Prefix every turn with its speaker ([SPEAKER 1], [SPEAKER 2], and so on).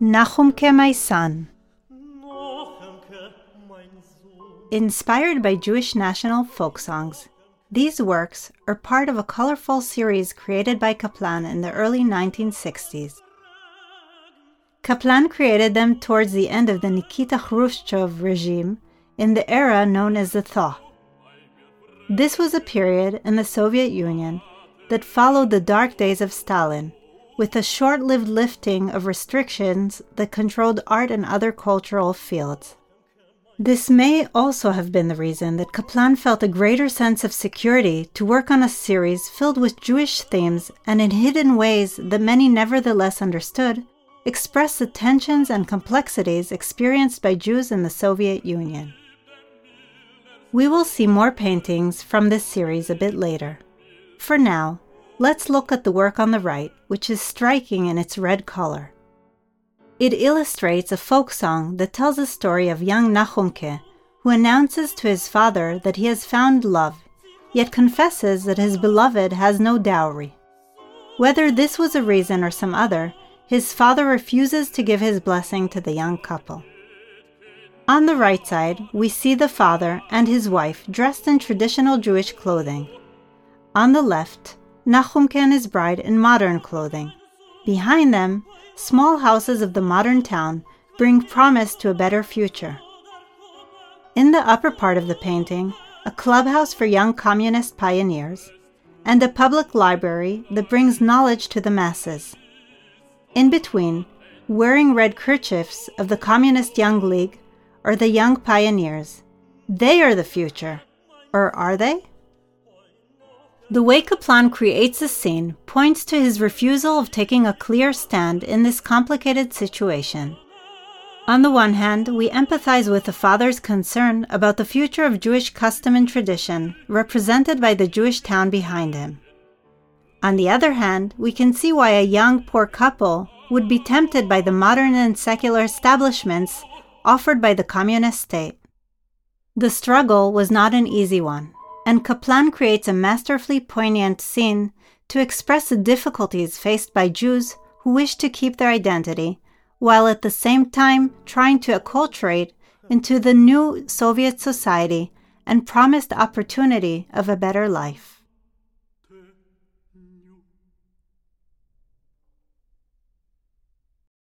[SPEAKER 1] Nachumke, my son. Inspired by Jewish national folk songs, these works are part of a colorful series created by Kaplan in the early 1960s. Kaplan created them towards the end of the Nikita Khrushchev regime in the era known as the Thaw. This was a period in the Soviet Union that followed the dark days of Stalin, with a short lived lifting of restrictions that controlled art and other cultural fields. This may also have been the reason that Kaplan felt a greater sense of security to work on a series filled with Jewish themes and in hidden ways that many nevertheless understood express the tensions and complexities experienced by Jews in the Soviet Union. We will see more paintings from this series a bit later. For now, let's look at the work on the right, which is striking in its red color. It illustrates a folk song that tells the story of young Nachumke, who announces to his father that he has found love, yet confesses that his beloved has no dowry. Whether this was a reason or some other, his father refuses to give his blessing to the young couple. On the right side, we see the father and his wife dressed in traditional Jewish clothing. On the left, Nachumke and his bride in modern clothing. Behind them, small houses of the modern town bring promise to a better future. In the upper part of the painting, a clubhouse for young communist pioneers, and a public library that brings knowledge to the masses. In between, wearing red kerchiefs of the Communist Young League, are the young pioneers. They are the future. Or are they? The way Kaplan creates the scene points to his refusal of taking a clear stand in this complicated situation. On the one hand, we empathize with the father's concern about the future of Jewish custom and tradition, represented by the Jewish town behind him. On the other hand, we can see why a young, poor couple would be tempted by the modern and secular establishments offered by the communist state. The struggle was not an easy one and Kaplan creates a masterfully poignant scene to express the difficulties faced by Jews who wish to keep their identity, while at the same time trying to acculturate into the new Soviet society and promised opportunity of a better life.